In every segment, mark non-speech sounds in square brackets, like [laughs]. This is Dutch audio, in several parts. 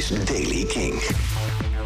is Daily King.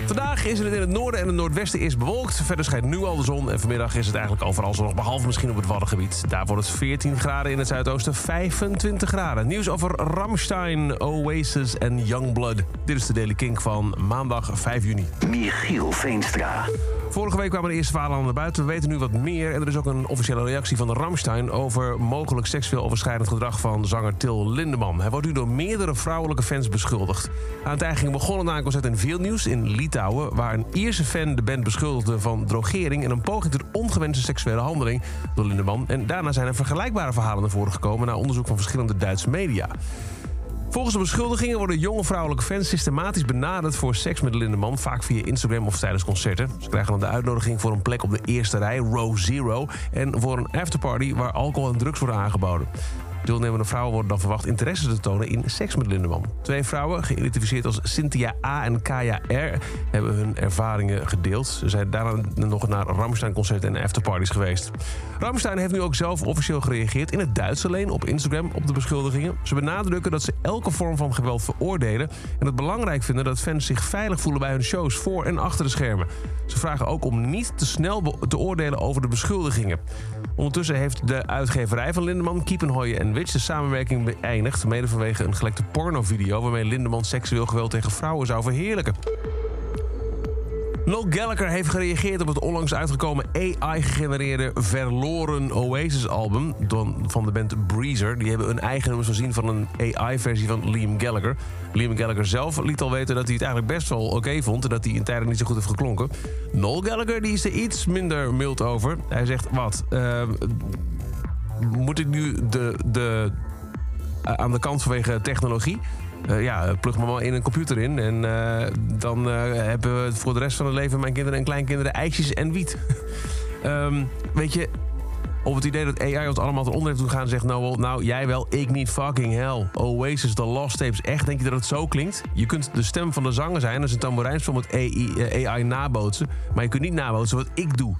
Vandaag is het in het noorden en het noordwesten is bewolkt. Verder schijnt nu al de zon en vanmiddag is het eigenlijk overal zonnig... behalve misschien op het Waddengebied. Daar wordt het 14 graden in het zuidoosten, 25 graden. Nieuws over Ramstein, Oasis en Youngblood. Dit is de Daily King van maandag 5 juni. Michiel Veenstra. Vorige week kwamen de eerste verhalen naar buiten. We weten nu wat meer. En er is ook een officiële reactie van Ramstein... over mogelijk seksueel overschrijdend gedrag van zanger Til Lindeman. Hij wordt nu door meerdere vrouwelijke fans beschuldigd. Aan het begonnen na een concert in veel nieuws in Litouwen... waar een Ierse fan de band beschuldigde van drogering... en een poging tot ongewenste seksuele handeling door Lindeman. En daarna zijn er vergelijkbare verhalen naar voren gekomen... na onderzoek van verschillende Duitse media. Volgens de beschuldigingen worden jonge vrouwelijke fans systematisch benaderd voor seks met Lindeman, vaak via Instagram of tijdens concerten. Ze krijgen dan de uitnodiging voor een plek op de eerste rij, row zero, en voor een afterparty waar alcohol en drugs worden aangeboden. Deelnemende vrouwen worden dan verwacht interesse te tonen in seks met Lindeman. Twee vrouwen, geïdentificeerd als Cynthia A en Kaya R, hebben hun ervaringen gedeeld. Ze zijn daarna nog naar Ramstein-concerten en afterparties geweest. Ramstein heeft nu ook zelf officieel gereageerd in het Duits alleen op Instagram op de beschuldigingen. Ze benadrukken dat ze elke vorm van geweld veroordelen en het belangrijk vinden dat fans zich veilig voelen bij hun shows voor en achter de schermen. Ze vragen ook om niet te snel te oordelen over de beschuldigingen. Ondertussen heeft de uitgeverij van Lindeman, Kiepenhooyen en Witch de samenwerking beëindigd, mede vanwege een gelekte pornovideo waarmee Lindeman seksueel geweld tegen vrouwen zou verheerlijken. Noel Gallagher heeft gereageerd op het onlangs uitgekomen AI-gegenereerde Verloren Oasis-album van de band Breezer. Die hebben een eigen nummers voorzien van een AI-versie van Liam Gallagher. Liam Gallagher zelf liet al weten dat hij het eigenlijk best wel oké vond... en dat hij in tijden niet zo goed heeft geklonken. Noel Gallagher die is er iets minder mild over. Hij zegt, wat, uh, moet ik nu de, de, aan de kant vanwege technologie... Uh, ja, plug me maar in een computer in. En uh, dan uh, hebben we voor de rest van het leven mijn kinderen en kleinkinderen ijsjes en wiet. um, [laughs] weet je, op het idee dat AI ons allemaal eronder heeft doen gaan... zegt Noel, nou jij wel, ik niet fucking hell. Oasis, The Lost Tapes, echt denk je dat het zo klinkt? Je kunt de stem van de zanger zijn als een tamboerijnspel met AI, AI nabootsen... maar je kunt niet nabootsen wat ik doe.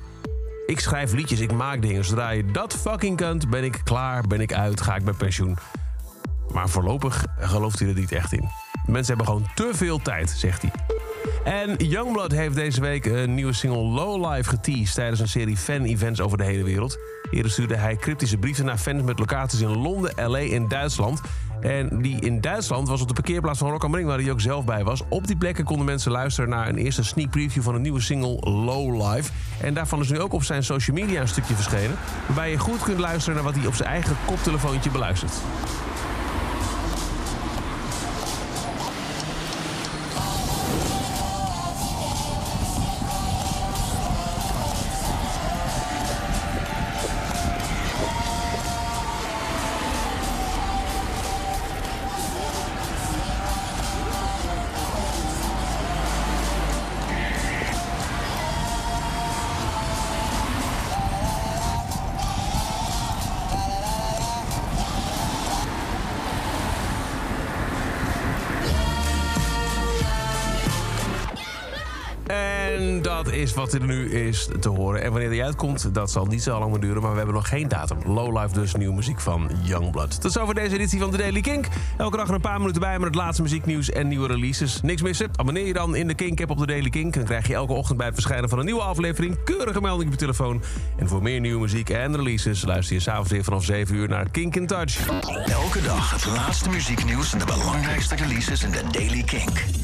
Ik schrijf liedjes, ik maak dingen. Zodra je dat fucking kunt, ben ik klaar, ben ik uit, ga ik met pensioen. Maar voorlopig gelooft hij er niet echt in. Mensen hebben gewoon te veel tijd, zegt hij. En Youngblood heeft deze week een nieuwe single Lowlife geteased... tijdens een serie fan-events over de hele wereld. Eerder stuurde hij cryptische brieven naar fans met locaties in Londen, L.A. en Duitsland. En die in Duitsland was op de parkeerplaats van Rock Ring... waar hij ook zelf bij was. Op die plekken konden mensen luisteren naar een eerste sneak preview... van een nieuwe single Lowlife. En daarvan is nu ook op zijn social media een stukje verschenen... waarbij je goed kunt luisteren naar wat hij op zijn eigen koptelefoontje beluistert. Is wat er nu is te horen. En wanneer die uitkomt, dat zal niet zo lang duren. Maar we hebben nog geen datum. Lowlife dus, nieuwe muziek van Youngblood. Tot zover deze editie van The Daily Kink. Elke dag een paar minuten bij met het laatste muzieknieuws en nieuwe releases. Niks missen? Abonneer je dan in de Kink-app op The Daily Kink. Dan krijg je elke ochtend bij het verschijnen van een nieuwe aflevering... keurige melding op je telefoon. En voor meer nieuwe muziek en releases... luister je s'avonds weer vanaf 7 uur naar Kink in Touch. Elke dag het laatste muzieknieuws en de belangrijkste releases in The Daily Kink.